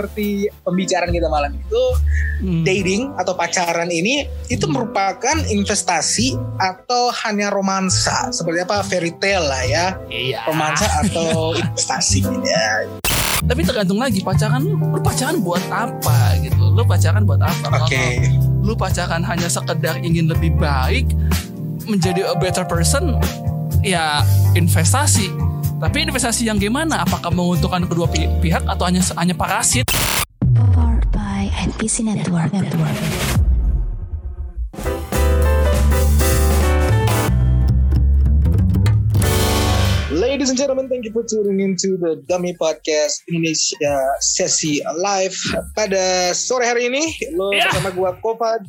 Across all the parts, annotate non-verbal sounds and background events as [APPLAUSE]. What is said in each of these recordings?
seperti pembicaraan kita malam itu Hmm. dating atau pacaran ini itu merupakan investasi atau hanya romansa seperti apa fairy tale lah ya Iya. romansa atau [LAUGHS] investasi ya Tapi tergantung lagi pacaran lu, pacaran buat apa gitu. Lu pacaran buat apa? oke Kalau lu pacaran hanya sekedar ingin lebih baik, menjadi a better person, ya investasi. Tapi investasi yang gimana? Apakah menguntungkan kedua pi- pihak atau hanya hanya parasit? Powered by NPC Network. Network. Ladies and gentlemen, thank you for tuning into the Dummy Podcast Indonesia sesi live pada sore hari ini. Lo Ya. bersama gua Kovad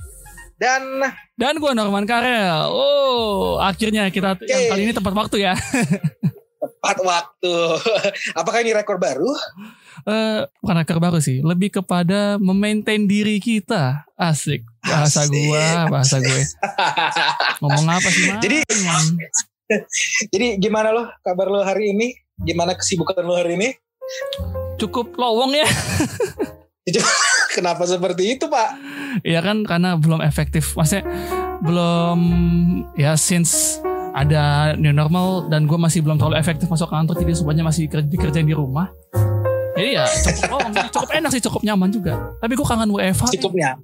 dan Dan gue Norman Karel. Oh, akhirnya kita yang kali ini tepat waktu ya. [LAUGHS] tepat waktu. [LAUGHS] Apakah ini rekor baru? Eh, bukan rekor baru sih, lebih kepada memaintain diri kita. Asik. Bahasa Asik. gua, bahasa gue. Ngomong apa sih, Man? Jadi- Jadi gimana lo kabar lo hari ini? Gimana kesibukan lo hari ini? cukup lowong ya. [LAUGHS] Kenapa seperti itu, Pak? Iya kan karena belum efektif. Maksudnya belum ya since ada new normal dan gue masih belum terlalu efektif masuk kantor jadi semuanya masih kerja, dikerjain di rumah. Jadi ya cukup sih. cukup enak sih, cukup nyaman juga. Tapi gue kangen WFH. Cukupnya.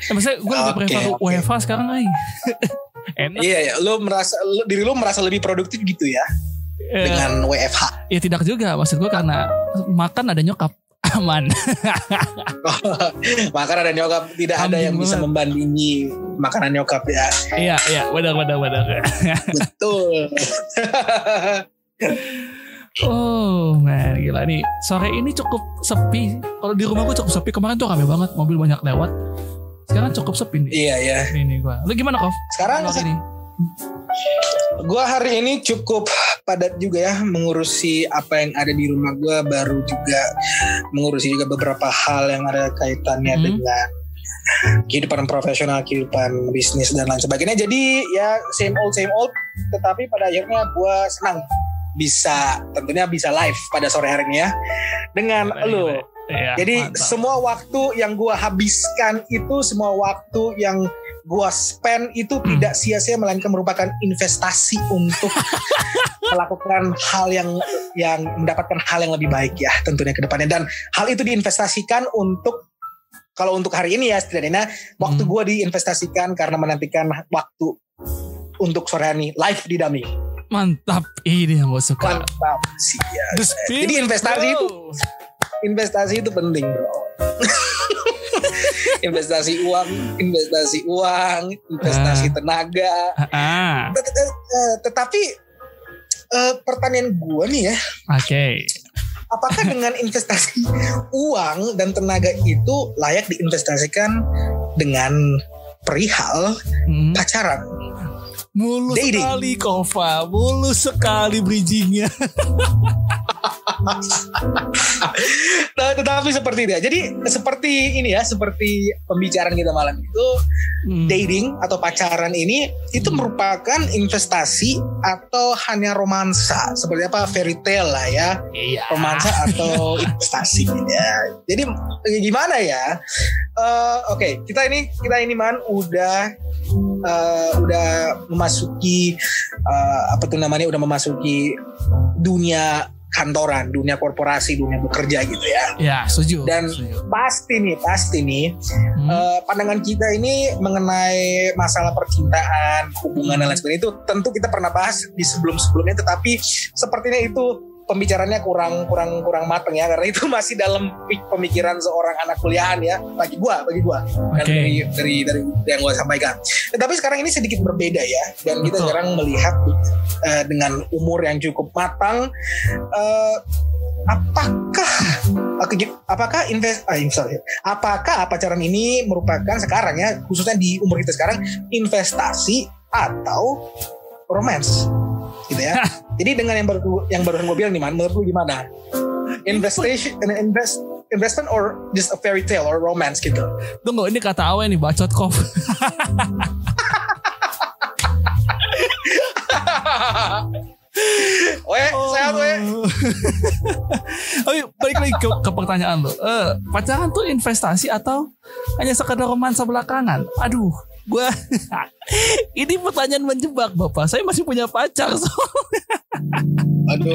Ya, maksudnya gue lebih Oke, prefer oke. WFH sekarang ay. [LAUGHS] enak. Iya ya, lo merasa lo- diri lo merasa lebih produktif gitu ya Eh, dengan WFH. ya tidak juga maksud gue karena makan ada nyokap aman. [LAUGHS] Makan ada nyokap, tidak ada yang bisa banget. membandingi makanan nyokap ya. iya iya benar benar benar. Betul. [LAUGHS] Oh man gila nih sore ini cukup sepi. Kalau di rumah gue cukup sepi kemarin tuh rame banget mobil banyak lewat. Sekarang cukup sepi nih. iya ya. Ini gue. Lu gimana Kov? Sekarang ini. Gua hari ini cukup padat juga ya mengurusi apa yang ada di rumah gua baru juga mengurusi juga beberapa hal yang ada kaitannya Hmm. dengan kehidupan profesional, kehidupan bisnis dan lain sebagainya. Jadi ya same old same old tetapi pada akhirnya gua senang bisa tentunya bisa live pada sore hari ini ya dengan lo. Iya, Jadi mantap. semua waktu yang gua habiskan itu semua waktu yang gua spend itu Hmm. tidak sia-sia melainkan merupakan investasi untuk [LAUGHS] melakukan hal yang yang mendapatkan hal yang lebih baik ya tentunya ke depannya dan hal itu diinvestasikan untuk kalau untuk hari ini ya setidaknya waktu Hmm. gua diinvestasikan karena menantikan waktu untuk sore hari ini live di Dami. mantap ini yang gue suka. Mantap sih ya. Jadi investasi bro. itu investasi itu penting bro [LAUGHS] investasi uang investasi uang investasi tenaga Ah, Tet- tet- eh, tetapi eh, pertanyaan gue nih ya oke. apakah dengan [LAUGHS] investasi uang dan tenaga itu layak diinvestasikan dengan perihal Hmm. pacaran Mulus Dating. sekali Kova, mulus sekali bridgingnya. [LAUGHS] [LAUGHS] Nah, tetapi seperti itu ya. Jadi seperti ini ya, seperti pembicaraan kita malam itu Hmm. dating atau pacaran ini itu merupakan investasi atau hanya romansa. Seperti apa? Fairy tale lah ya. Iya. romansa atau [LAUGHS] investasi ya. Jadi eh, gimana ya? Eh, oke kita ini kita ini man udah eh, udah memasuki eh, apa tuh namanya? Udah memasuki dunia kantoran dunia korporasi dunia bekerja gitu ya Ya, setuju. Dan- setuju. pasti nih pasti nih Hmm. Eh, pandangan kita ini mengenai masalah percintaan, hubungan dan lain sebagainya itu tentu kita pernah bahas di sebelum-sebelumnya tetapi sepertinya itu pembicaranya kurang kurang kurang mateng ya karena itu [LAUGHS] masih dalam pemikiran seorang anak kuliahan ya bagi gua bagi gua Oke. dari dari dari yang gua sampaikan. Tetapi sekarang ini sedikit berbeda ya dan kita Betul. sekarang melihat eh, dengan umur yang cukup matang eh, apakah Oke, apakah invest ah, sorry. apakah pacaran ini merupakan sekarang ya khususnya di umur kita sekarang investasi atau romance gitu ya [LAUGHS] jadi dengan yang baru yang barusan gue bilang nih man menurut lu gimana investation invest investment or just a fairy tale or romance gitu Tunggu, ini kata Awe nih, bacot Kov. Weh, [LAUGHS] sehat weh. oh, [LAUGHS] iya, balik lagi ke, ke pertanyaan lo. Eh, pacaran tuh investasi atau hanya sekadar romansa belakangan? Aduh, gua [LAUGHS] ini pertanyaan menjebak bapak. Saya masih punya pacar. So. Aduh.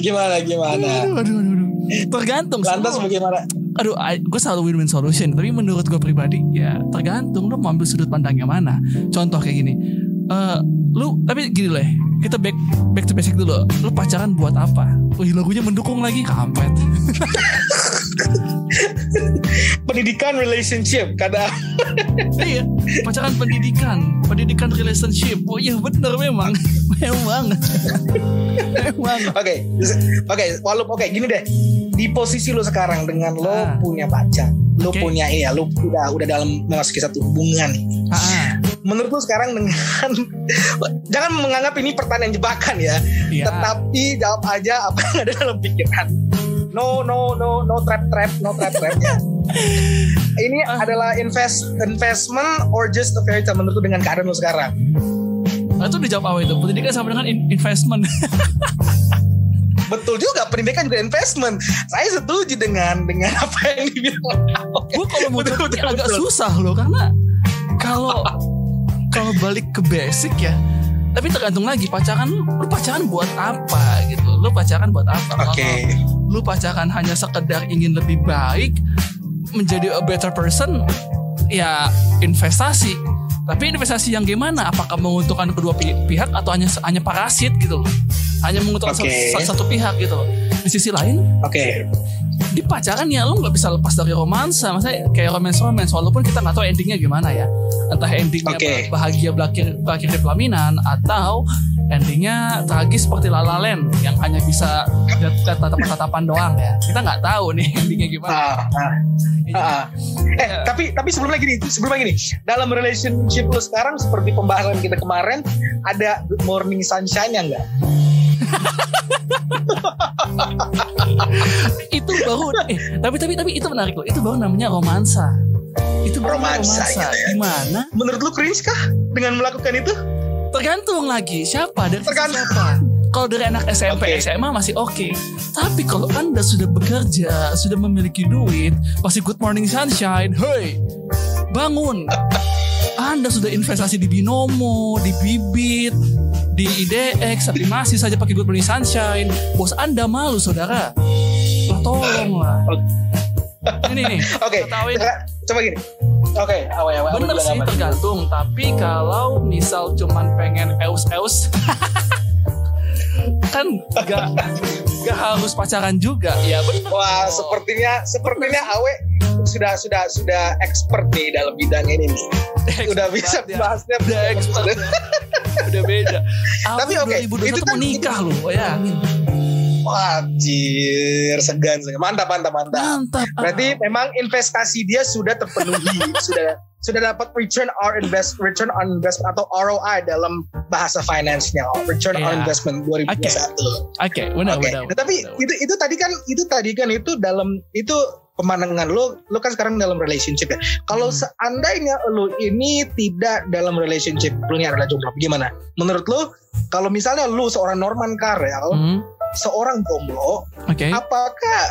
Gimana gimana? Aduh, aduh, aduh, aduh. Tergantung. Lantas semua. bagaimana? Aduh, gue selalu win-win solution. Tapi menurut gue pribadi, ya tergantung lo mau ambil sudut pandangnya mana. Contoh kayak gini. Eh, lu tapi gini loh, ya, kita back back to basic dulu. Lu pacaran buat apa? Wih, lagunya mendukung lagi kampret. [LAUGHS] Pendidikan relationship kadang [LAUGHS] iya, pacaran pendidikan, pendidikan relationship. Oh iya bener memang, [LAUGHS] memang, memang. Oke, oke, walaupun oke gini deh. Di posisi lo sekarang dengan lo Ah. punya pacar, lo Oke. punya iya, lo udah udah dalam memasuki satu hubungan. Ah, Menurut lo sekarang dengan [LAUGHS] jangan menganggap ini pertanyaan jebakan ya, iya. tetapi jawab aja apa yang ada dalam pikiran. No, no, no, no trap trap, no trap trap. [LAUGHS] ini Ah. adalah invest investment or just a fairy tale menurut lo dengan keadaan lo sekarang. Nah, itu dijawab apa itu? Pendidikan sama dengan in- investment. [LAUGHS] Betul juga pendidikan juga investment. Saya setuju dengan dengan apa yang dibilang. gue kalau mau betul, agak betul. susah loh karena kalau kalau balik ke basic ya tapi tergantung lagi pacaran lu lu pacaran buat apa gitu? Lu pacaran buat apa? Oke. Kalau lu pacaran hanya sekedar ingin lebih baik menjadi a better person ya investasi tapi investasi yang gimana apakah menguntungkan kedua pi- pihak atau hanya hanya parasit gitu loh hanya menguntungkan Oke. satu, satu pihak gitu loh. di sisi lain Oke. di pacaran ya lu nggak bisa lepas dari romansa maksudnya kayak romance romance walaupun kita nggak tahu endingnya gimana ya entah endingnya Oke. bahagia berakhir berakhir di pelaminan atau endingnya tragis seperti La La Land yang hanya bisa tatapan-tatapan doang ya. Kita nggak tahu nih endingnya gimana. Ah, ah, ah, ah. Eh, tapi tapi sebelum lagi nih, sebelum lagi nih, dalam relationship lo sekarang seperti pembahasan kita kemarin, ada good morning sunshine yang enggak? [LAUGHS] itu baru eh tapi tapi tapi itu menarik loh. Itu baru namanya romansa. Itu baru Romansa, romansa. gitu ya. gimana? Menurut lo cringe kah dengan melakukan itu? Tergantung lagi siapa dari Tergantung. siapa. Kalau dari anak SMP Oke. SMA masih oke. Tapi kalau anda sudah bekerja sudah memiliki duit pasti good morning sunshine. Hey bangun. Anda sudah investasi di binomo di bibit di IDX tapi masih saja pakai good morning sunshine. Bos anda malu saudara. Lah tolong lah ini nih Oke, coba- coba gini. Oke, awal awal. Bener sih tergantung Tapi kalau misal cuman pengen eus-eus [LAUGHS] Kan gak, gak harus pacaran juga Ya bener Wah, sepertinya sepertinya Awe sudah sudah sudah expert nih dalam bidang ini nih. Udah bisa ya. bahasnya. Udah expert ya. [LAUGHS] Udah beda Tapi oke, 2021 itu kan- mau nikah loh Bayangin Wah, anjir, segan, segan. Mantap, mantap, mantap. Mantap Berarti memang investasi dia sudah terpenuhi, [LAUGHS] sudah sudah dapat return on invest return on investment atau ROI dalam bahasa finance-nya, return on Iya. investment 2021. Oke benar Oke. benar tapi benar. itu itu tadi kan itu tadi kan itu dalam itu pemandangan lo lo kan sekarang dalam relationship ya. Kalau Hmm. seandainya lo ini tidak dalam relationship, lo ini adalah jomblo, gimana? Menurut lo kalau misalnya lo seorang Norman Karel, Hmm, seorang jomblo, Oke. apakah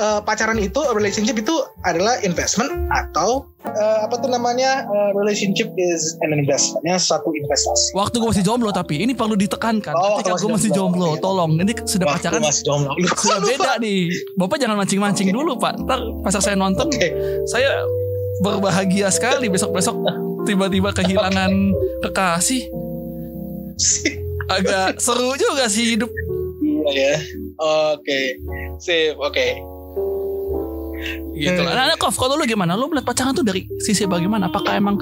eh, pacaran itu relationship itu adalah investment atau eh, apa tuh namanya eh, relationship is an investment ya satu investasi? Waktu gue masih jomblo tapi ini perlu ditekankan. Oh, Ketika waktu gue masih jomblo. jomblo Tolong ini sudah Wah, pacaran masih jomblo. Sudah beda nih. Bapak jangan mancing-mancing dulu pak. Ntar pas saya nonton Oke. saya berbahagia sekali besok-besok tiba-tiba kehilangan kekasih agak seru juga sih hidup. Iya ya. Oke sip oke. Gitu Hmm. nah, nah Kof kalau lu gimana? Lu melihat pacaran tuh dari sisi bagaimana? Apakah emang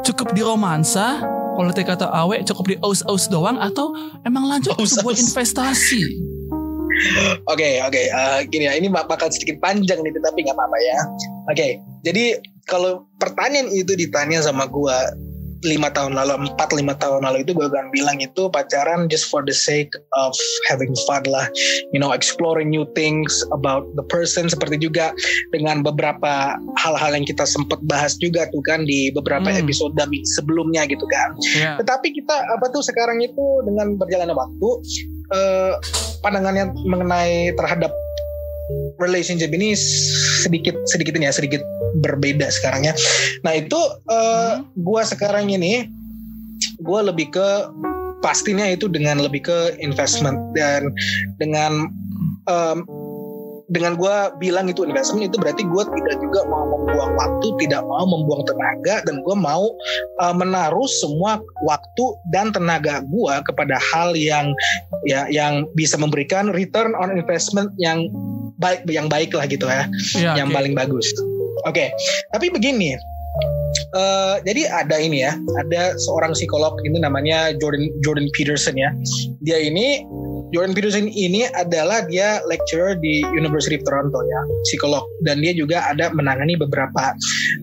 cukup di romansa kalau tadi kata awe cukup di aus-aus doang atau emang lanjut Aus-aus. buat investasi? Oke oke. Eh, gini ya ini bak- bakal sedikit panjang nih tapi nggak apa-apa ya. Oke jadi kalau pertanyaan itu ditanya sama gua lima tahun lalu empat lima tahun lalu itu gue akan bilang itu pacaran just for the sake of having fun lah you know exploring new things about the person seperti juga dengan beberapa hal-hal yang kita sempat bahas juga tuh kan di beberapa Hmm. episode sebelumnya gitu kan Ya. tetapi kita apa tuh sekarang itu dengan berjalannya waktu eh, pandangannya mengenai terhadap relationship ini sedikit sedikit ini ya sedikit berbeda sekarang ya. Nah itu eh, gua sekarang ini gua lebih ke pastinya itu dengan lebih ke investment dan dengan em, dengan gua bilang itu investment itu berarti gua tidak juga mau membuang waktu, tidak mau membuang tenaga dan gua mau uh, menaruh semua waktu dan tenaga gua kepada hal yang ya yang bisa memberikan return on investment yang baik yang baik lah gitu ya, Ya, yang oke. paling bagus. Oke, tapi begini. eh, jadi ada ini ya, ada seorang psikolog ini namanya Jordan Jordan Peterson ya. Dia ini Jordan Peterson ini adalah dia lecturer di University of Toronto ya, psikolog dan dia juga ada menangani beberapa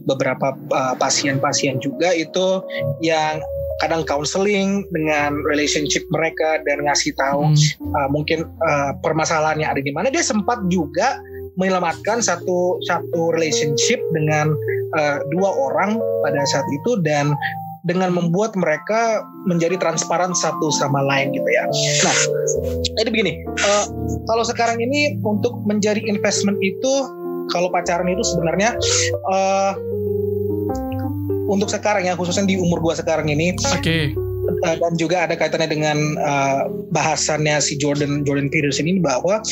beberapa uh, pasien-pasien juga itu yang kadang counseling dengan relationship mereka dan ngasih tahu Hmm. uh, mungkin uh, permasalahannya ada di mana dia sempat juga menyelamatkan satu satu relationship dengan uh, dua orang pada saat itu dan dengan membuat mereka menjadi transparan satu sama lain gitu ya. Nah, jadi begini, uh, kalau sekarang ini untuk menjadi investment itu kalau pacaran itu sebenarnya uh, untuk sekarang ya khususnya di umur gua sekarang ini Oke. uh, dan juga ada kaitannya dengan uh, bahasannya si Jordan Jordan Peterson ini bahwa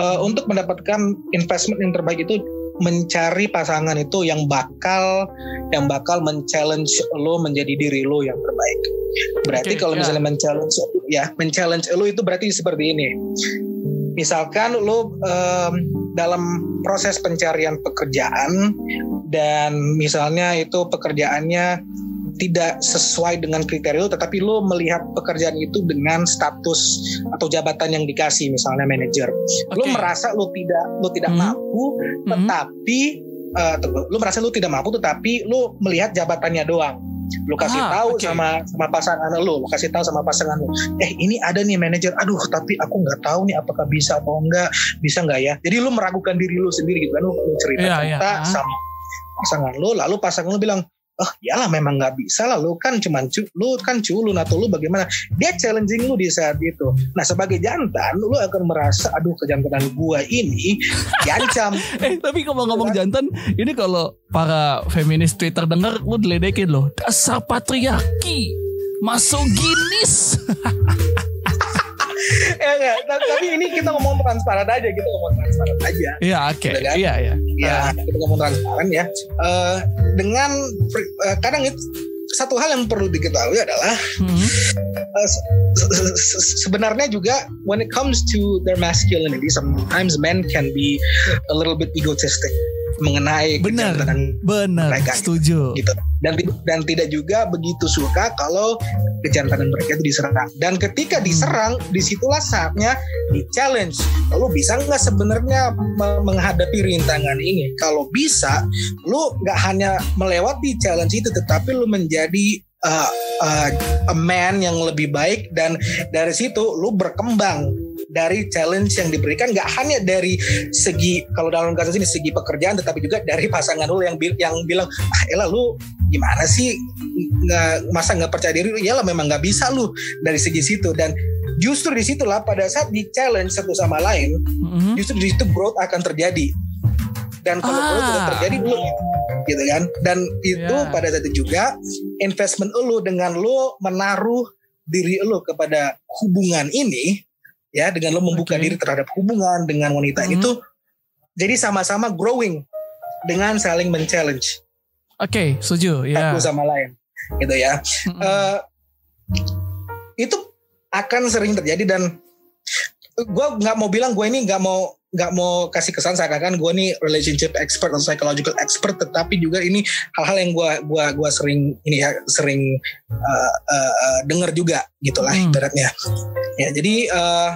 uh, untuk mendapatkan investment yang terbaik itu mencari pasangan itu yang bakal yang bakal men-challenge lo menjadi diri lo yang terbaik. Berarti Oke, kalau ya. misalnya men-challenge ya, men-challenge lo itu berarti seperti ini. Misalkan lo um, dalam proses pencarian pekerjaan dan misalnya itu pekerjaannya tidak sesuai dengan kriteria lu tetapi lu melihat pekerjaan itu dengan status atau jabatan yang dikasih misalnya manajer lu Oke. merasa lu tidak lu tidak Hmm. mampu Mhm. tetapi eh, tunggu, lu merasa lu tidak mampu tetapi lu melihat jabatannya doang lu kasih Ah, tahu oke. sama sama pasangan lu lu kasih tahu sama pasangan lu eh ini ada nih manajer aduh tapi aku nggak tahu nih apakah bisa atau enggak bisa nggak ya jadi lu meragukan diri lu sendiri gitu kan lu, lu cerita Iya, cerita iya. sama pasangan lu lalu pasangan lu bilang oh iyalah memang nggak bisa lah. Lu kan cuman cu, lu kan culun atau lu bagaimana? Dia challenging lu di saat itu. Nah sebagai jantan lu akan merasa aduh kejantanan gua ini diancam. [LAUGHS] Eh tapi ngomong-ngomong jantan, ini kalau para feminis Twitter denger, lu diledekin loh. Dasar patriarki, masoginis. [LAUGHS] [LAUGHS] ya enggak Ta- tapi ini kita ngomong transparan aja kita ngomong transparan aja Iya oke, Udah kan? iya iya. ya kita ngomong transparan ya Eh, dengan eh, kadang itu satu hal yang perlu diketahui adalah Hmm. uh, se- se- se- sebenarnya juga when it comes to their masculinity sometimes men can be a little bit egotistic mengenai Benar. Bener, Mereka. setuju. gitu dan dan tidak juga begitu suka kalau kejantanan mereka itu diserang. Dan ketika Hmm. diserang di situlah saatnya di challenge. Lu bisa nggak sebenarnya me- menghadapi rintangan ini? Kalau bisa lu nggak hanya melewati challenge itu tetapi lu menjadi uh, uh, a man yang lebih baik. Dan dari situ lu berkembang dari challenge yang diberikan nggak hanya dari segi kalau dalam kasus ini segi pekerjaan tetapi juga dari pasangan lu yang yang bilang ah elah lu gimana sih nggak masa nggak percaya diri ya lah memang nggak bisa lu dari segi situ dan justru di situlah pada saat di challenge satu sama lain Mhm. justru di situ growth akan terjadi dan kalau Ah. growth sudah terjadi lu gitu kan dan itu Ya. pada saat itu juga investment lu dengan lu menaruh diri lu kepada hubungan ini ya dengan lu membuka Oke. diri terhadap hubungan dengan wanita Mhm. itu jadi sama-sama growing dengan saling men-challenge Oke, setuju. Ya. satu sama lain gitu ya Mhm. Eh, itu akan sering terjadi dan gue nggak mau bilang gue ini nggak mau nggak mau kasih kesan seakan-akan gue ini relationship expert atau psychological expert tetapi juga ini hal-hal yang gue gua gua sering ini ya sering uh, uh, uh, dengar juga gitulah Hmm. ibaratnya ya jadi uh,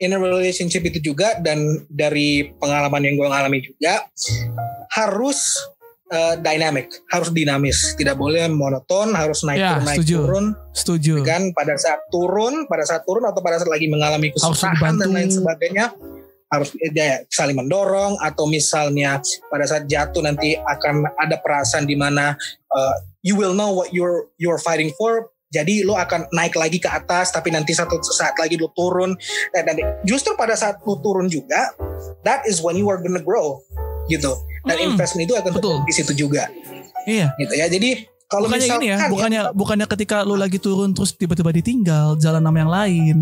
in a relationship itu juga dan dari pengalaman yang gue alami juga harus uh, dynamic, harus dinamis, tidak boleh monoton, harus naik Ya, turun naik setuju. turun. Setuju. Kan pada saat turun, pada saat turun atau pada saat lagi mengalami kesusahan dan lain sebagainya harus ya, saling mendorong atau misalnya pada saat jatuh nanti akan ada perasaan di mana uh, you will know what you're you're fighting for. Jadi lo akan naik lagi ke atas tapi nanti satu saat lagi lo turun. Dan, dan justru pada saat lo turun juga that is when you are gonna grow gitu. Dan Hmm, investment itu akan betul. di situ juga. Iya. gitu ya. Jadi kalau bukannya misalkan gini ya, bukannya bukannya ketika lu lagi turun terus tiba-tiba ditinggal jalan sama yang lain.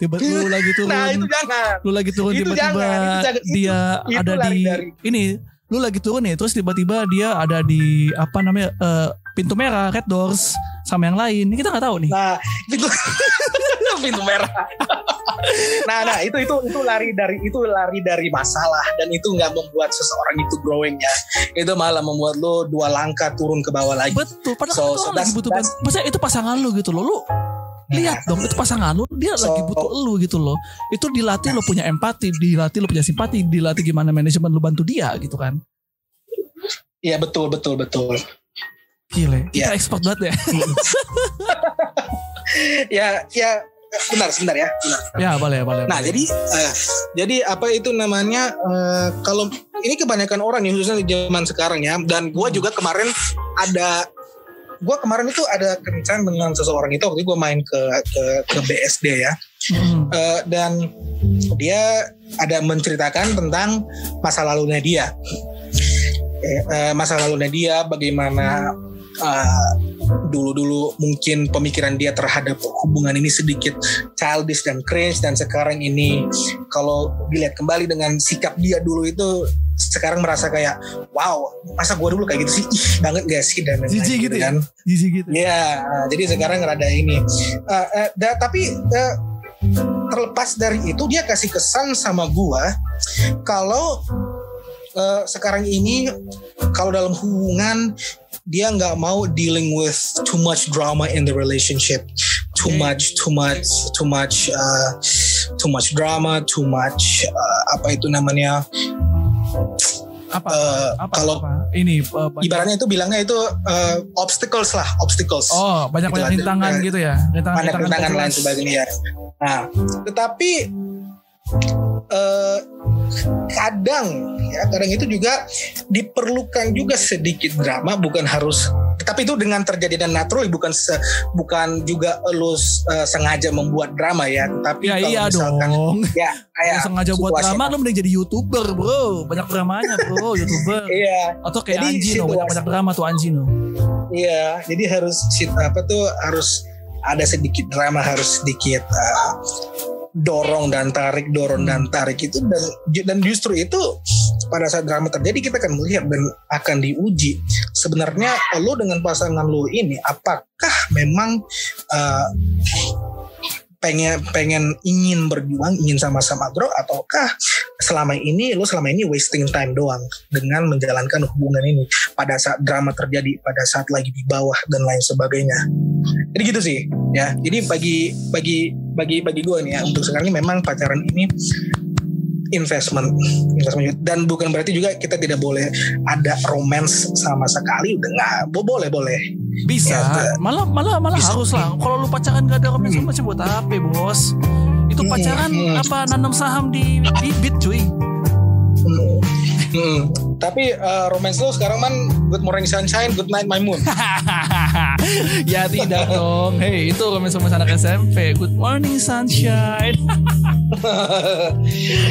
Tiba lu [LAUGHS] lagi turun, nah itu jangan. lu lagi turun tiba-tiba dia itu ada di dari- ini lu lagi turun nih terus tiba-tiba dia ada di apa namanya eh, pintu merah red doors sama yang lain. Kita nggak tahu nih. Nah, itu [LAUGHS] pintu merah. nah, nah itu itu itu lari dari itu lari dari masalah. Dan itu nggak membuat seseorang itu growing ya. Itu malah membuat lo dua langkah turun ke bawah lagi. betul. Padahal So- kan so lagi butuh bantu- maksudnya itu pasangan lu gitu loh. Lu lihat dong itu pasangan lu dia So- lagi butuh lu gitu loh. Itu dilatih lo punya empati dilatih lo punya simpati dilatih gimana manajemen lu bantu dia gitu kan. Iya betul betul betul. Gile kita Iya. ekspor banget ya [LAUGHS] ya ya benar sebentar ya. Benar. ya boleh boleh Nah boleh. jadi eh, jadi apa itu namanya eh, kalau ini kebanyakan orang nih khususnya di zaman sekarang ya dan gua juga kemarin ada gua kemarin itu ada kencan dengan seseorang itu waktu gue main ke ke ke BSD ya Hmm. Eh, dan dia ada menceritakan tentang masa lalunya dia masa lalunya dia bagaimana eh, dulu-dulu mungkin pemikiran dia terhadap hubungan ini sedikit childish dan cringe dan sekarang ini kalau dilihat kembali dengan sikap dia dulu itu sekarang merasa kayak wow masa gue dulu kayak gitu sih ih banget gak sih dan Jijik gitu ya? kan jijik gitu Iya, nah, jadi sekarang rada ini. Eh, eh, da- tapi eh, terlepas dari itu dia kasih kesan sama gua kalau eh, sekarang ini kalau dalam hubungan dia nggak mau dealing with too much drama in the relationship, too much, too much, too much, uh, too much drama, too much uh, apa itu namanya? apa eh, apa, kalau apa? ini uh, banyak- ibaratnya itu bilangnya itu uh, obstacles lah, obstacles. oh banyak banyak Gitu, rintangan ada- gitu ya rintangan rintangan lain sebagainya. Nah, tetapi eh, kadang ya kadang itu juga diperlukan juga sedikit drama, bukan harus. Tapi itu dengan terjadi dan natural, bukan se- bukan juga lu eh, sengaja membuat drama ya. Tapi ya kalau iya misalkan dong. ya kayak sengaja buat drama lu mending jadi youtuber bro. Banyak dramanya bro [LAUGHS] youtuber. Iya, atau kayak Jadi Anji no situasi- banyak banyak drama tuh Anji no Iya, jadi harus apa tuh harus ada sedikit drama, harus sedikit uh, dorong dan tarik, dorong dan tarik itu dan dan justru itu pada saat drama terjadi kita akan melihat dan akan diuji. Sebenarnya lo dengan pasangan lo ini apakah memang uh, pengen pengen ingin berjuang ingin sama-sama grow ataukah selama ini lo selama ini wasting time doang dengan menjalankan hubungan ini pada saat drama terjadi pada saat lagi di bawah dan lain sebagainya? Jadi gitu sih ya. Jadi bagi bagi bagi bagi gue nih ya untuk sekarang ini memang pacaran ini investment investment dan bukan berarti juga kita tidak boleh ada romance sama sekali udah nggak bo- boleh boleh bisa Ya, malah malah malah Bisa. harus lah kalau lu pacaran gak ada romance Hmm. romance buat apa bos itu Hmm, pacaran hmm. apa nanam saham di bibit cuy Hmm. Hmm. tapi eh, romance lo sekarang man good morning sunshine good night my moon [LAUGHS] [LAUGHS] ya tidak dong hei itu romance romance anak SMP good morning sunshine [LAUGHS]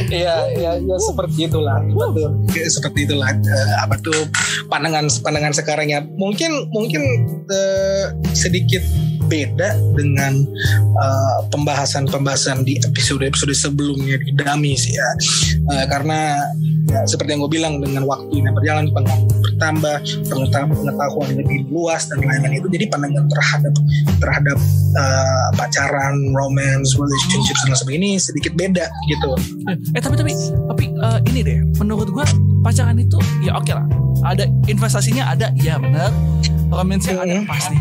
Iya, ya, ya seperti itulah. Betul. Ya, seperti itulah eh, apa tuh pandangan pandangan sekarang ya. Mungkin mungkin eh, sedikit beda dengan eh, pembahasan-pembahasan di episode-episode sebelumnya di Damis ya. Eh, karena ya, seperti yang gue bilang dengan waktu yang berjalan pengalaman bertambah, pengetahuan, pengetahuan lebih luas dan lain-lain itu jadi pandangan terhadap terhadap eh, pacaran, romance, relationships dan sebagainya ini sedikit beda gitu. eh tapi tapi tapi eh, ini deh menurut gua pacaran itu ya oke lah ada investasinya ada iya benar romance-nya ada Mhm. pasti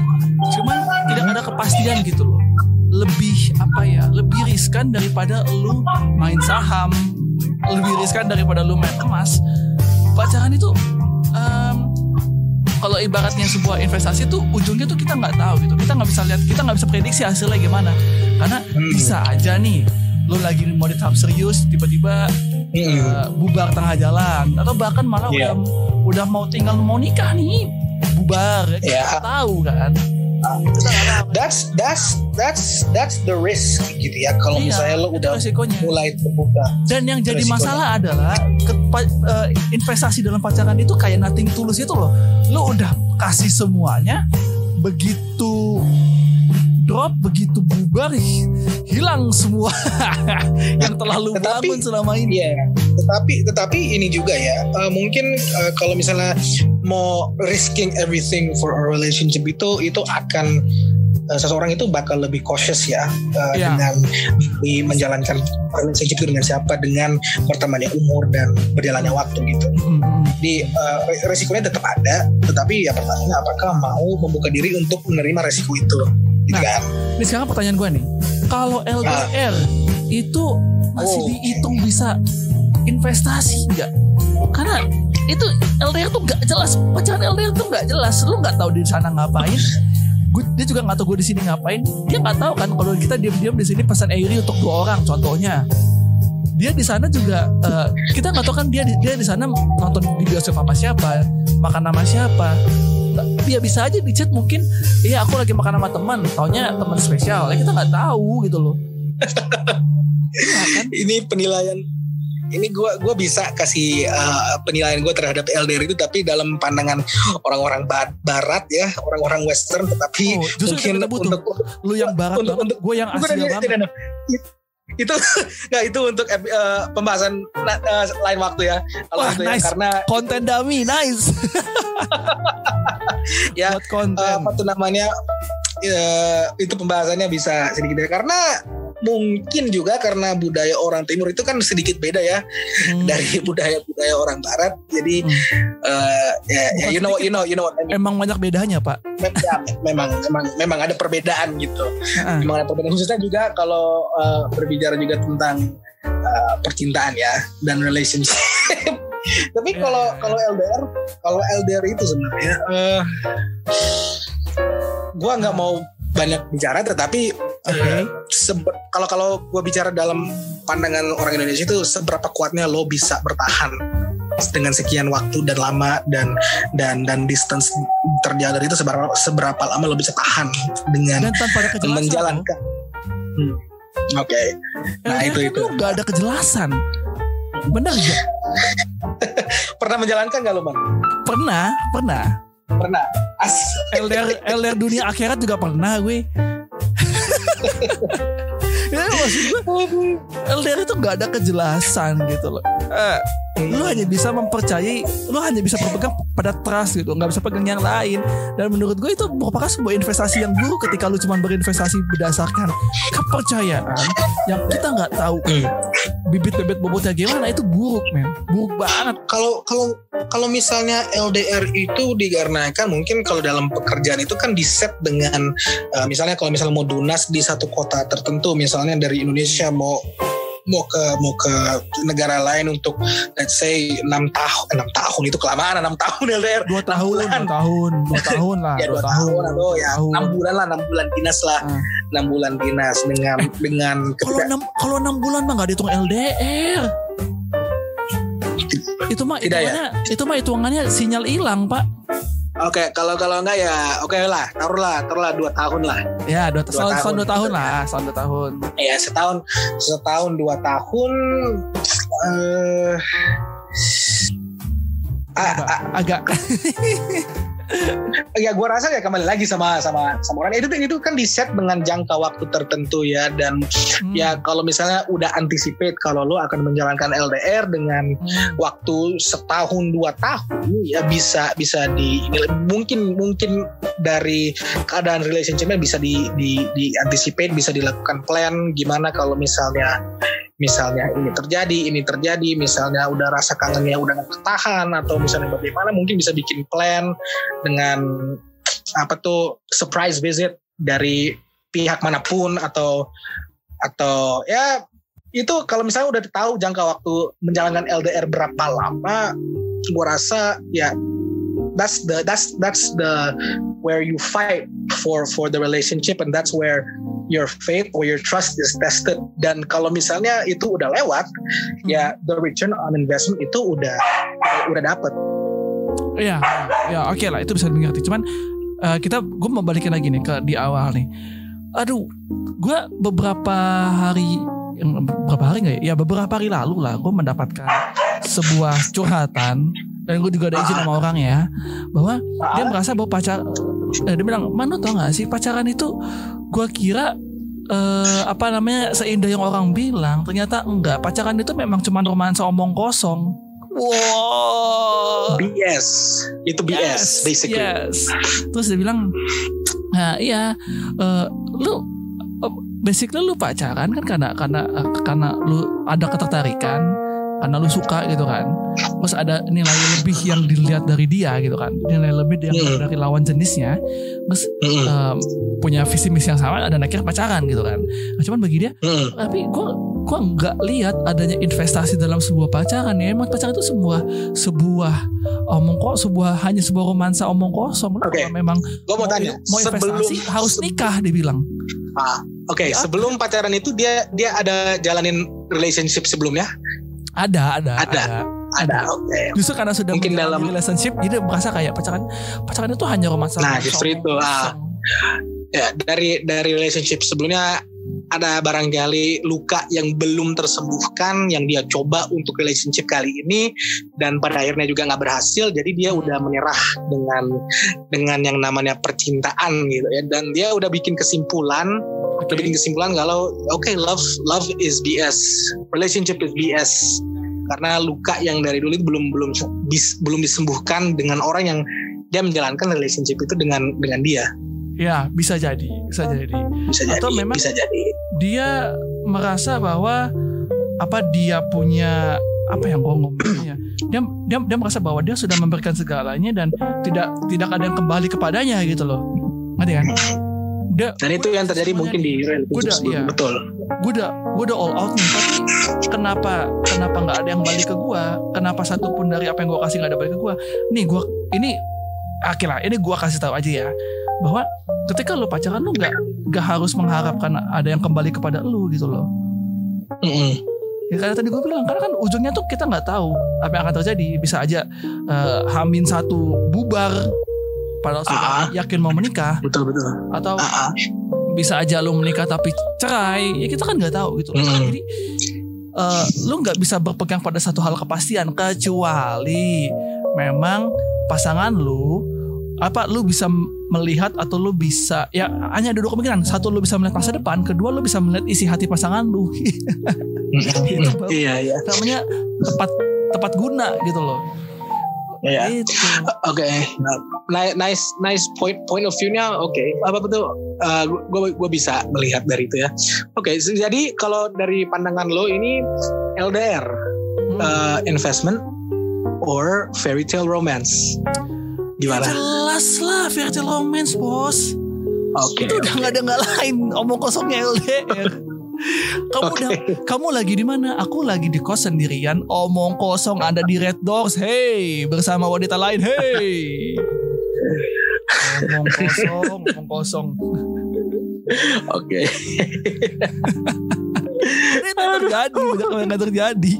cuman tidak ada kepastian gitu loh lebih apa ya lebih riskan daripada lu main saham lebih riskan daripada lu main emas pacaran itu em, kalau ibaratnya sebuah investasi tuh ujungnya tuh kita nggak tahu gitu kita nggak bisa lihat kita nggak bisa prediksi hasilnya gimana karena Hmm. bisa aja nih lo lagi mau di tahap serius tiba-tiba Mm-mm. eh, bubar tengah jalan atau bahkan malah Iya. udah udah mau tinggal mau nikah nih bubar kita Iya. tahu kan that's that's that's that's the risk gitu ya kalau Iya, misalnya lo udah resikonya. mulai terbuka Dan yang jadi Resikonya. masalah adalah ke- eh, investasi dalam pacaran itu kayak nothing tulus itu loh. Lo udah kasih semuanya, begitu drop, begitu bubar, hi- hilang semua [LAUGHS] yang telah lu Tetapi- bangun selama ini. Iya, tetapi tetapi ini juga ya eh, mungkin eh, kalau misalnya mau risking everything for a relationship itu itu akan eh, seseorang itu bakal lebih cautious ya eh, Iya. dengan di menjalankan relationship itu dengan siapa dengan bertambahnya umur dan berjalannya waktu gitu. Hmm, hmm. Di eh, resikonya tetap ada, tetapi ya pertanyaannya apakah mau membuka diri untuk menerima resiko itu, gitu Nah. kan? Ini sekarang pertanyaan gue nih, kalau LDR itu masih Oh. dihitung bisa investasi nggak? Karena itu LDR tuh nggak jelas, pacaran LDR tuh nggak jelas, lu nggak tahu di sana ngapain. Gue, dia juga nggak tahu gue di sini ngapain. Dia nggak tahu kan kalau kita diam-diam di sini pesan Airi untuk dua orang, contohnya. Dia di sana juga eh, kita nggak tahu kan dia di- dia di sana nonton di bioskop sama siapa, makan sama siapa. Dia bisa aja di chat mungkin Iya aku lagi makan sama teman Taunya teman spesial Ya kita nggak tahu gitu loh [LAUGHS] Iya kan? ini penilaian ini gua gua bisa kasih uh, penilaian gue terhadap LDR itu tapi dalam pandangan orang-orang ba- barat ya orang-orang western tetapi Oh, justru mungkin untuk Lu yang barat Untuk- banget untuk- Gue yang tidak, banget. itu [LAUGHS] nggak itu untuk uh, pembahasan uh, lain waktu ya Wah, ya nice. karena Konten dummy Nice. [LAUGHS] Ya, konten. uh, apa tuh namanya uh, itu pembahasannya bisa sedikit ya karena mungkin juga karena budaya orang timur itu kan sedikit beda ya Hmm. [LAUGHS] dari budaya-budaya orang barat jadi Hmm. uh, ya, ya, Bukan you know you know you know what I mean. Emang banyak bedanya pak Mem- ya, memang memang memang ada perbedaan gitu Heeh. memang ada perbedaan khususnya juga kalau uh, berbicara juga tentang uh, percintaan ya dan relationship [LAUGHS] tapi Ya, kalau ya, ya. kalau LDR kalau LDR itu sebenarnya uh, gua nggak mau banyak bicara tetapi uh, sebe- kalau kalau gua bicara dalam pandangan orang Indonesia itu seberapa kuatnya lo bisa bertahan dengan sekian waktu dan lama dan dan dan distance terjaga itu seberapa seberapa lama lo bisa tahan dengan Dan tanpa ada kejelasan menjalankan. Hmm. Oke, loh. Nah, LDR itu- kan itu. nggak ada kejelasan Benar gak? [LAUGHS] pernah menjalankan gak lo bang? Pernah Pernah Pernah. LDR LDR dunia akhirat juga pernah gue. [LAUGHS] Ya maksud gue LDR itu nggak ada kejelasan gitu loh Eh, lu hanya bisa mempercayai lu hanya bisa berpegang pada trust gitu nggak bisa pegang yang lain. Dan menurut gue itu merupakan sebuah investasi yang buruk ketika lu cuma berinvestasi berdasarkan kepercayaan yang kita nggak tahu. Hmm. bibit-bibit bobotnya gimana itu buruk men. Buruk banget. Kalau kalau kalau misalnya LDR itu dikarenakan mungkin kalau dalam pekerjaan itu kan di set dengan eh, misalnya kalau misalnya mau dunas di satu kota tertentu misalnya dari Indonesia mau mau ke mau ke negara lain untuk let's say enam tahun enam tahun itu kelamaan enam tahun LDR dua tahun dua tahun dua tahun lah [LAUGHS] ya dua tahun atau ya tahun. enam bulan lah enam bulan dinas lah Ah. enam bulan dinas dengan dengan Kalau enam kalau enam bulan mah nggak dihitung LDR. Itu mah Tidak ya? itu mah hitungannya sinyal hilang pak. Oke, kalau kalau enggak ya oke lah, taruhlah, taruhlah dua tahun lah. Ya dua, Dua tahun, tahun. tahun dua tahun lah, tahun dua tahun. Ya setahun, setahun dua tahun. eh ah, Agak, ah, [LAUGHS] agak [LAUGHS] ya gue rasa ya kembali lagi sama sama sama orang. Itu itu kan di set dengan jangka waktu tertentu ya. Dan Hmm, ya kalau misalnya udah anticipate kalau lo akan menjalankan LDR dengan hmm. waktu setahun dua tahun ya bisa bisa di mungkin mungkin dari keadaan relationshipnya bisa di di di anticipate bisa dilakukan plan gimana kalau misalnya misalnya ini terjadi ini terjadi misalnya udah rasa kangennya udah nggak ketahan atau misalnya bagaimana mungkin bisa bikin plan dengan apa tuh surprise visit dari pihak mana pun atau atau ya itu kalau misalnya udah tahu jangka waktu menjalankan LDR berapa lama, gua rasa ya that's the that's that's the where you fight for for the relationship and that's where your faith or your trust is tested dan kalau misalnya itu udah lewat ya the return on investment itu udah udah dapet Iya, ya oke lah itu bisa dimengerti. Cuman eh, kita gue mau balikin lagi nih ke di awal nih. Aduh, gue beberapa hari beberapa hari nggak ya? Ya beberapa hari lalu lah gue mendapatkan sebuah curhatan dan gue juga ada izin sama orang ya bahwa dia merasa bahwa pacar eh, dia bilang mana tau gak sih pacaran itu gue kira eh, apa namanya seindah yang orang bilang. Ternyata enggak. Pacaran itu memang cuma romansa omong kosong. Wow. BS itu BS basically. Yes. Terus dia bilang, nah iya, eh, lu eh, basically lu pacaran kan karena karena karena lu ada ketertarikan, karena lu suka gitu kan. Terus ada nilai lebih yang dilihat dari dia gitu kan, nilai lebih yang Hmm. dari lawan jenisnya. Terus Mm-mm. em, punya visi misi yang sama dan akhirnya pacaran gitu kan. Nah, cuman bagi dia, Mm-mm. tapi gue gua nggak lihat adanya investasi dalam sebuah pacaran ya emang pacaran itu sebuah sebuah omong kok sebuah hanya sebuah romansa omong kosong Oke. kalau memang gue mau tanya mau investasi harus nikah dibilang Ah, Oke, Ya. sebelum pacaran itu dia dia ada jalanin relationship sebelumnya? Ada ada Ada. Ada. Oke. justru karena sudah Mungkin dalam- relationship jadi merasa kayak pacaran pacaran itu hanya romansa Nah, justru itu, ah. Ya, dari dari relationship sebelumnya ada barangkali luka yang belum tersembuhkan yang dia coba untuk relationship kali ini dan pada akhirnya juga nggak berhasil jadi dia udah menyerah dengan dengan yang namanya percintaan gitu ya. Dan dia udah bikin kesimpulan Oke. udah bikin kesimpulan kalau oke love love is BS relationship is BS karena luka yang dari dulu itu belum belum bis- belum disembuhkan dengan orang yang dia menjalankan relationship itu dengan dengan dia ya bisa jadi bisa jadi. bisa jadi Atau memang- bisa jadi. dia merasa bahwa apa dia punya apa yang gue ngomongnya dia, dia dia merasa bahwa dia sudah memberikan segalanya dan tidak tidak ada yang kembali kepadanya gitu loh. Ngerti kan? Dia dan itu yang terjadi mungkin di Udah, sebelumnya iya. betul. Gue udah gue udah all out nih. Tapi kenapa kenapa nggak ada yang balik ke gue kenapa satu pun dari apa yang gue kasih nggak ada balik ke gue nih gue ini akhirnya ini gue kasih tahu aja ya bahwa ketika lu pacaran lu nggak nggak harus mengharapkan ada yang kembali kepada lu gitu loh Mm-mm. Ya karena tadi gue bilang karena kan ujungnya tuh kita nggak tahu apa yang akan terjadi. Bisa aja eh, Hamin satu bubar padahal sudah Ah. yakin mau menikah betul betul atau Ah, ah. bisa aja lu menikah tapi cerai. Ya kita kan nggak tahu gitu. Mm. Jadi eh, lu nggak bisa berpegang pada satu hal kepastian kecuali memang pasangan lu apa lu bisa melihat atau lu bisa ya hanya ada dua kemungkinan satu lu bisa melihat masa depan kedua lu bisa melihat isi hati pasangan lu [LAUGHS] Itu iya iya namanya tepat tepat guna gitu loh. iya Gitu. Oke, Ni- nice nice point point of view-nya oke. Apa betul? gue gue bisa melihat dari itu ya. Oke, so jadi kalau dari pandangan lo ini LDR Hmm. uh, investment or fairy tale romance gimana? Jelas lah tale romance bos. Oke. Itu udah nggak ada nggak lain omong kosongnya LDR. [LAUGHS] Kamu Oke. udah, kamu lagi di mana? Aku lagi di kos sendirian. Omong kosong Anda di Red Doors. Hey, bersama wanita lain. Hey. Omong kosong, omong kosong. Oke. [LAUGHS] Ini terjadi, yang nggak terjadi.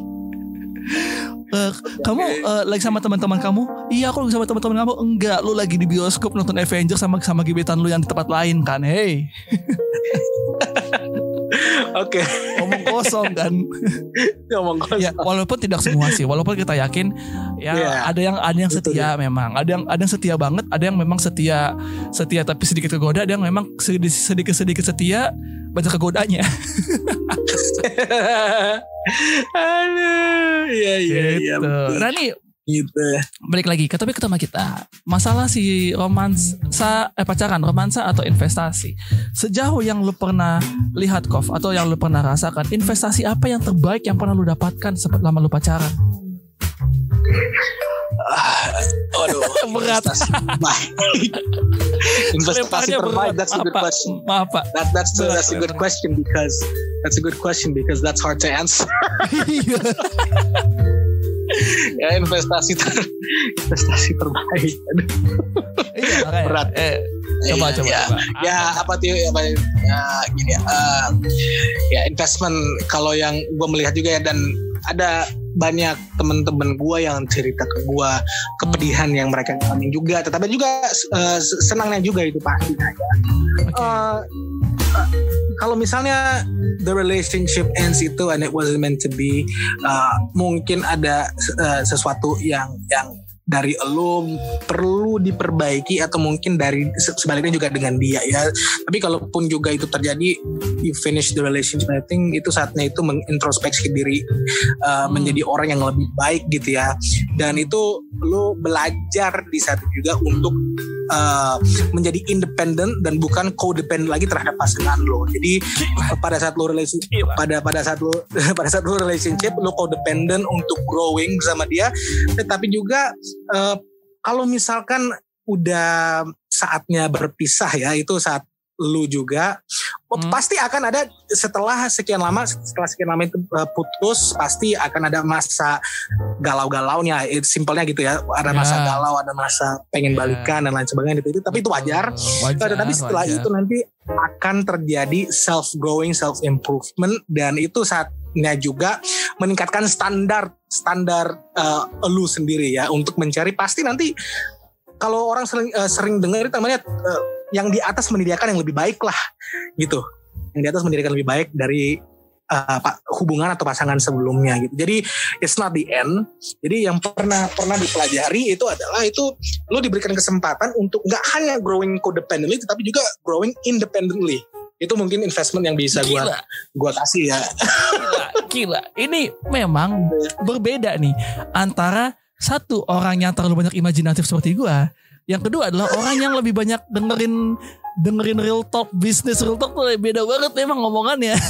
Eh, kamu eh, lagi sama teman-teman kamu? Iya, aku lagi sama teman-teman kamu. Enggak, lu lagi di bioskop nonton Avengers sama sama gebetan lu yang di tempat lain kan? Hey, [LAUGHS] Oke. omong kosong kan? [LAUGHS] Ngomong kosong. ya, walaupun tidak semua sih, walaupun kita yakin ya Iya. ada yang ada yang Betul, setia memang, ada yang ada yang setia banget, ada yang memang setia setia tapi sedikit kegoda, ada yang memang sedikit sedikit, sedikit setia banyak kegodanya. [LAUGHS] Aduh, iya iya iya. gitu. betul. Nah nih Gitu. balik lagi ke topik utama kita masalah si romansa eh pacaran romansa atau investasi sejauh yang lu pernah lihat Kof atau yang lu pernah rasakan investasi apa yang terbaik yang pernah lu dapatkan selama lu pacaran Ah, Waduh, [LAUGHS] Berat. investasi terbaik. investasi terbaik. That's a good question. maaf pak That, that's Berat, that's a good question because that's a good question because that's hard to answer. [LAUGHS] [LAUGHS] Ya investasi ter, investasi terbaik. Aduh. Iya, makanya. Berat. Eh, coba, Iya, coba, ya, coba. ya apa tuh ya, apa, ya gini ya, eh, ya investment kalau yang gue melihat juga ya dan ada banyak teman-teman gue yang cerita ke gue kepedihan yang mereka alami juga tetapi juga eh, senangnya juga itu pastinya ya Oke. Eh, eh, kalau misalnya the relationship ends itu and it wasn't meant to be uh, mungkin ada uh, sesuatu yang yang dari lo perlu diperbaiki atau mungkin dari se- sebaliknya juga dengan dia ya tapi kalaupun juga itu terjadi you finish the relationship I think itu saatnya itu mengintrospeksi diri uh, Hmm. menjadi orang yang lebih baik gitu ya dan itu lo belajar di saat itu juga untuk uh, menjadi independen dan bukan codependent lagi terhadap pasangan lo. Jadi pada saat lo relationship Gila. pada pada saat lo [LAUGHS] pada saat lo relationship lo codependent untuk growing bersama dia, tetapi juga uh, kalau misalkan udah saatnya berpisah ya itu saat lu juga Hmm. pasti akan ada setelah sekian lama setelah sekian lama itu uh, putus pasti akan ada masa galau-galaunya itu simpelnya gitu ya ada masa Ya. galau ada masa pengen Ya. balikan dan lain sebagainya gitu tapi itu wajar Wajar, tapi setelah wajar. itu nanti akan terjadi self growing self improvement dan itu saatnya juga meningkatkan standar standar uh, lu sendiri ya untuk mencari pasti nanti kalau orang sering uh, sering dengar itu namanya uh, yang di atas menyediakan yang lebih baik lah gitu. Yang di atas menyediakan lebih baik dari uh, hubungan atau pasangan sebelumnya gitu. Jadi it's not the end. Jadi yang pernah pernah dipelajari itu adalah itu lo diberikan kesempatan untuk nggak hanya growing codependently tetapi juga growing independently. Itu mungkin investment yang bisa gua Gila, gua kasih ya. Gila, gila. Ini memang berbeda nih antara satu orang yang terlalu banyak imajinatif seperti gua, yang kedua adalah orang yang lebih banyak dengerin dengerin real talk bisnis real talk tuh beda banget memang ngomongannya. [LAUGHS]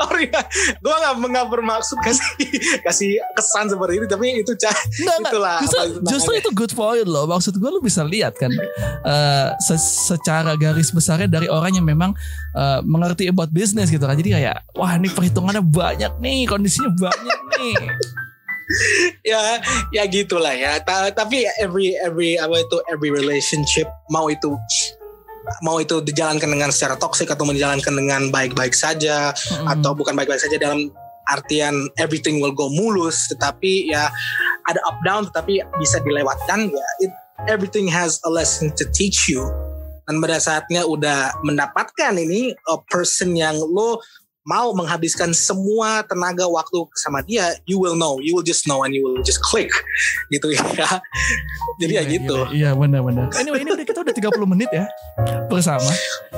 sorry ya gue nggak nggak bermaksud kasih kasih kesan seperti itu tapi itu cah enggak. Itulah Justru, justru itu good point loh. Maksud gue lu bisa lihat kan eh, se- secara garis besarnya dari orang yang memang eh, mengerti about business gitu kan. Jadi kayak wah ini perhitungannya banyak nih, kondisinya banyak nih. Ya ya gitulah ya. Ta- tapi every every apa itu every relationship mau itu mau itu dijalankan dengan secara toksik atau dijalankan dengan baik-baik saja Mm-mm. atau bukan baik-baik saja dalam artian everything will go mulus tetapi ya ada up down tetapi bisa dilewatkan ya it, everything has a lesson to teach you. Dan pada saatnya udah mendapatkan ini a person yang lo mau menghabiskan semua tenaga waktu sama dia you will know you will just know and you will just click gitu ya [LAUGHS] jadi ya Gila, gitu gila. Iya benar-benar. Anyway ini udah kita udah 30 menit ya bersama.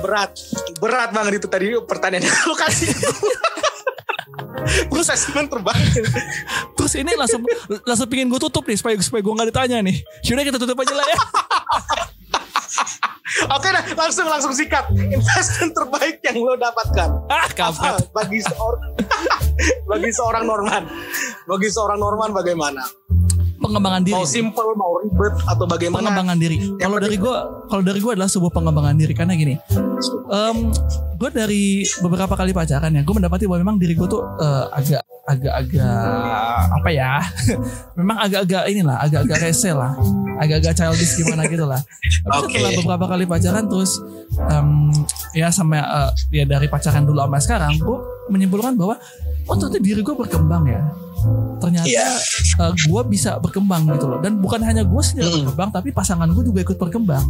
berat berat banget itu tadi pertanyaan [LAUGHS] yang lo kasih terus assessment terbaik Terus ini langsung langsung pingin gue tutup nih supaya supaya gue nggak ditanya nih. Sudah kita tutup aja lah ya. [LAUGHS] Oke dah, langsung langsung sikat. Investment terbaik yang lo dapatkan. Ah Apa bagi seorang [LAUGHS] bagi seorang Norman? Bagi seorang Norman bagaimana? Pengembangan diri. Mau simple, mau ribet atau bagaimana? pengembangan diri. Kalau dari gue, kalau dari gue adalah sebuah pengembangan diri karena gini, em gue dari beberapa kali pacaran ya, gue mendapati bahwa memang diri gue tuh eh, agak agak-agak apa ya, [LAUGHS] memang agak-agak inilah, agak-agak rese lah, agak-agak childish gimana gitu lah. Tapi Oke. setelah beberapa kali pacaran terus em, ya sama eh, ya dari pacaran dulu sama sekarang, gue menyimpulkan bahwa oh ternyata diri gue berkembang ya. Ternyata Iya. eh, gue bisa berkembang gitu loh dan bukan hanya gue sendiri Mm. berkembang tapi pasangan gue juga ikut berkembang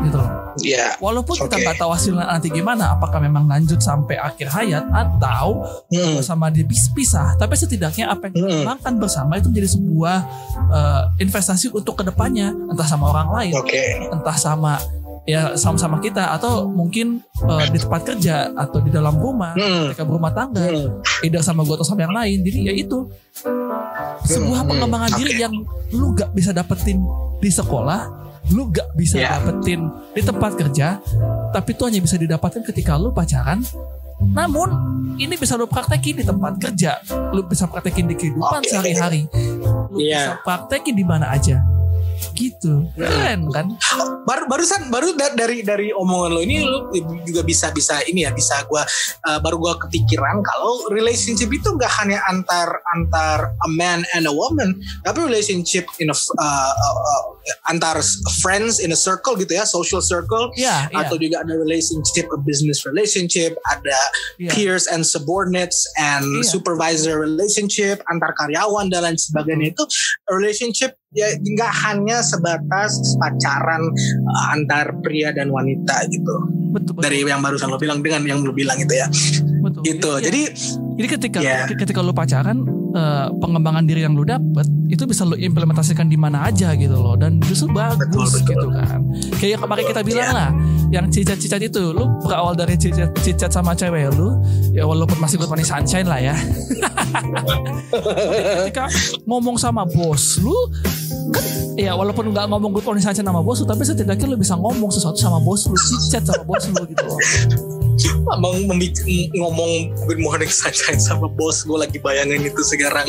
gitu loh Iya. walaupun kita Oke. nggak tahu hasilnya nanti gimana apakah memang lanjut sampai akhir hayat atau Hmm. sama dia pisah tapi setidaknya apa yang kita Mm. kembangkan bersama itu menjadi sebuah eh, investasi untuk ke depannya entah sama orang lain Oke. entah sama ya sama-sama kita atau mungkin eh, di tempat kerja atau di dalam rumah Hmm. ketika berumah tangga Hmm. either sama gue atau sama yang lain jadi ya itu sebuah Hmm, pengembangan diri yang lu gak bisa dapetin di sekolah lu gak bisa Ya. dapetin di tempat kerja tapi itu hanya bisa didapatkan ketika lu pacaran namun ini bisa lu praktekin di tempat kerja lu bisa praktekin di kehidupan Oke. sehari-hari lu Iya. bisa praktekin di mana aja gitu. Keren kan? Baru barusan baru da- dari dari omongan lo ini lo juga bisa bisa ini ya bisa gua uh, baru gua kepikiran kalau relationship itu nggak hanya antar antar a man and a woman tapi relationship in a uh, uh, antar friends in a circle gitu ya social circle. Ya iya atau juga ada relationship a business relationship ada iya. peers and subordinates and Iya. supervisor relationship antar karyawan dan lain sebagainya itu relationship ya nggak hanya sebatas pacaran uh, antar pria dan wanita gitu betul betul, dari yang barusan lo bilang dengan yang lo bilang itu ya betul. gitu Iya. jadi Jadi ketika Ya. ketika lu pacaran eh, pengembangan diri yang lu dapet itu bisa lu implementasikan di mana aja gitu loh dan justru bagus Betul, betul. gitu kan. Kayak kemarin kita bilang Ya. lah, yang cicat-cicat itu lu berawal dari cicat cicat sama cewek lu, ya walaupun masih good morning sunshine lah ya. [LAUGHS] ketika ngomong sama bos lu kan ya walaupun nggak ngomong good sunshine sama bos lu tapi setidaknya lu bisa ngomong sesuatu sama bos lu cicat sama bos lu gitu loh. Bang membi- ngomong good morning sunshine sama bos? Gue lagi bayangin itu sekarang.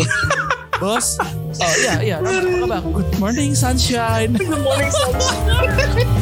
Bos, oh iya iya, apa kabar? Good morning sunshine. good morning sunshine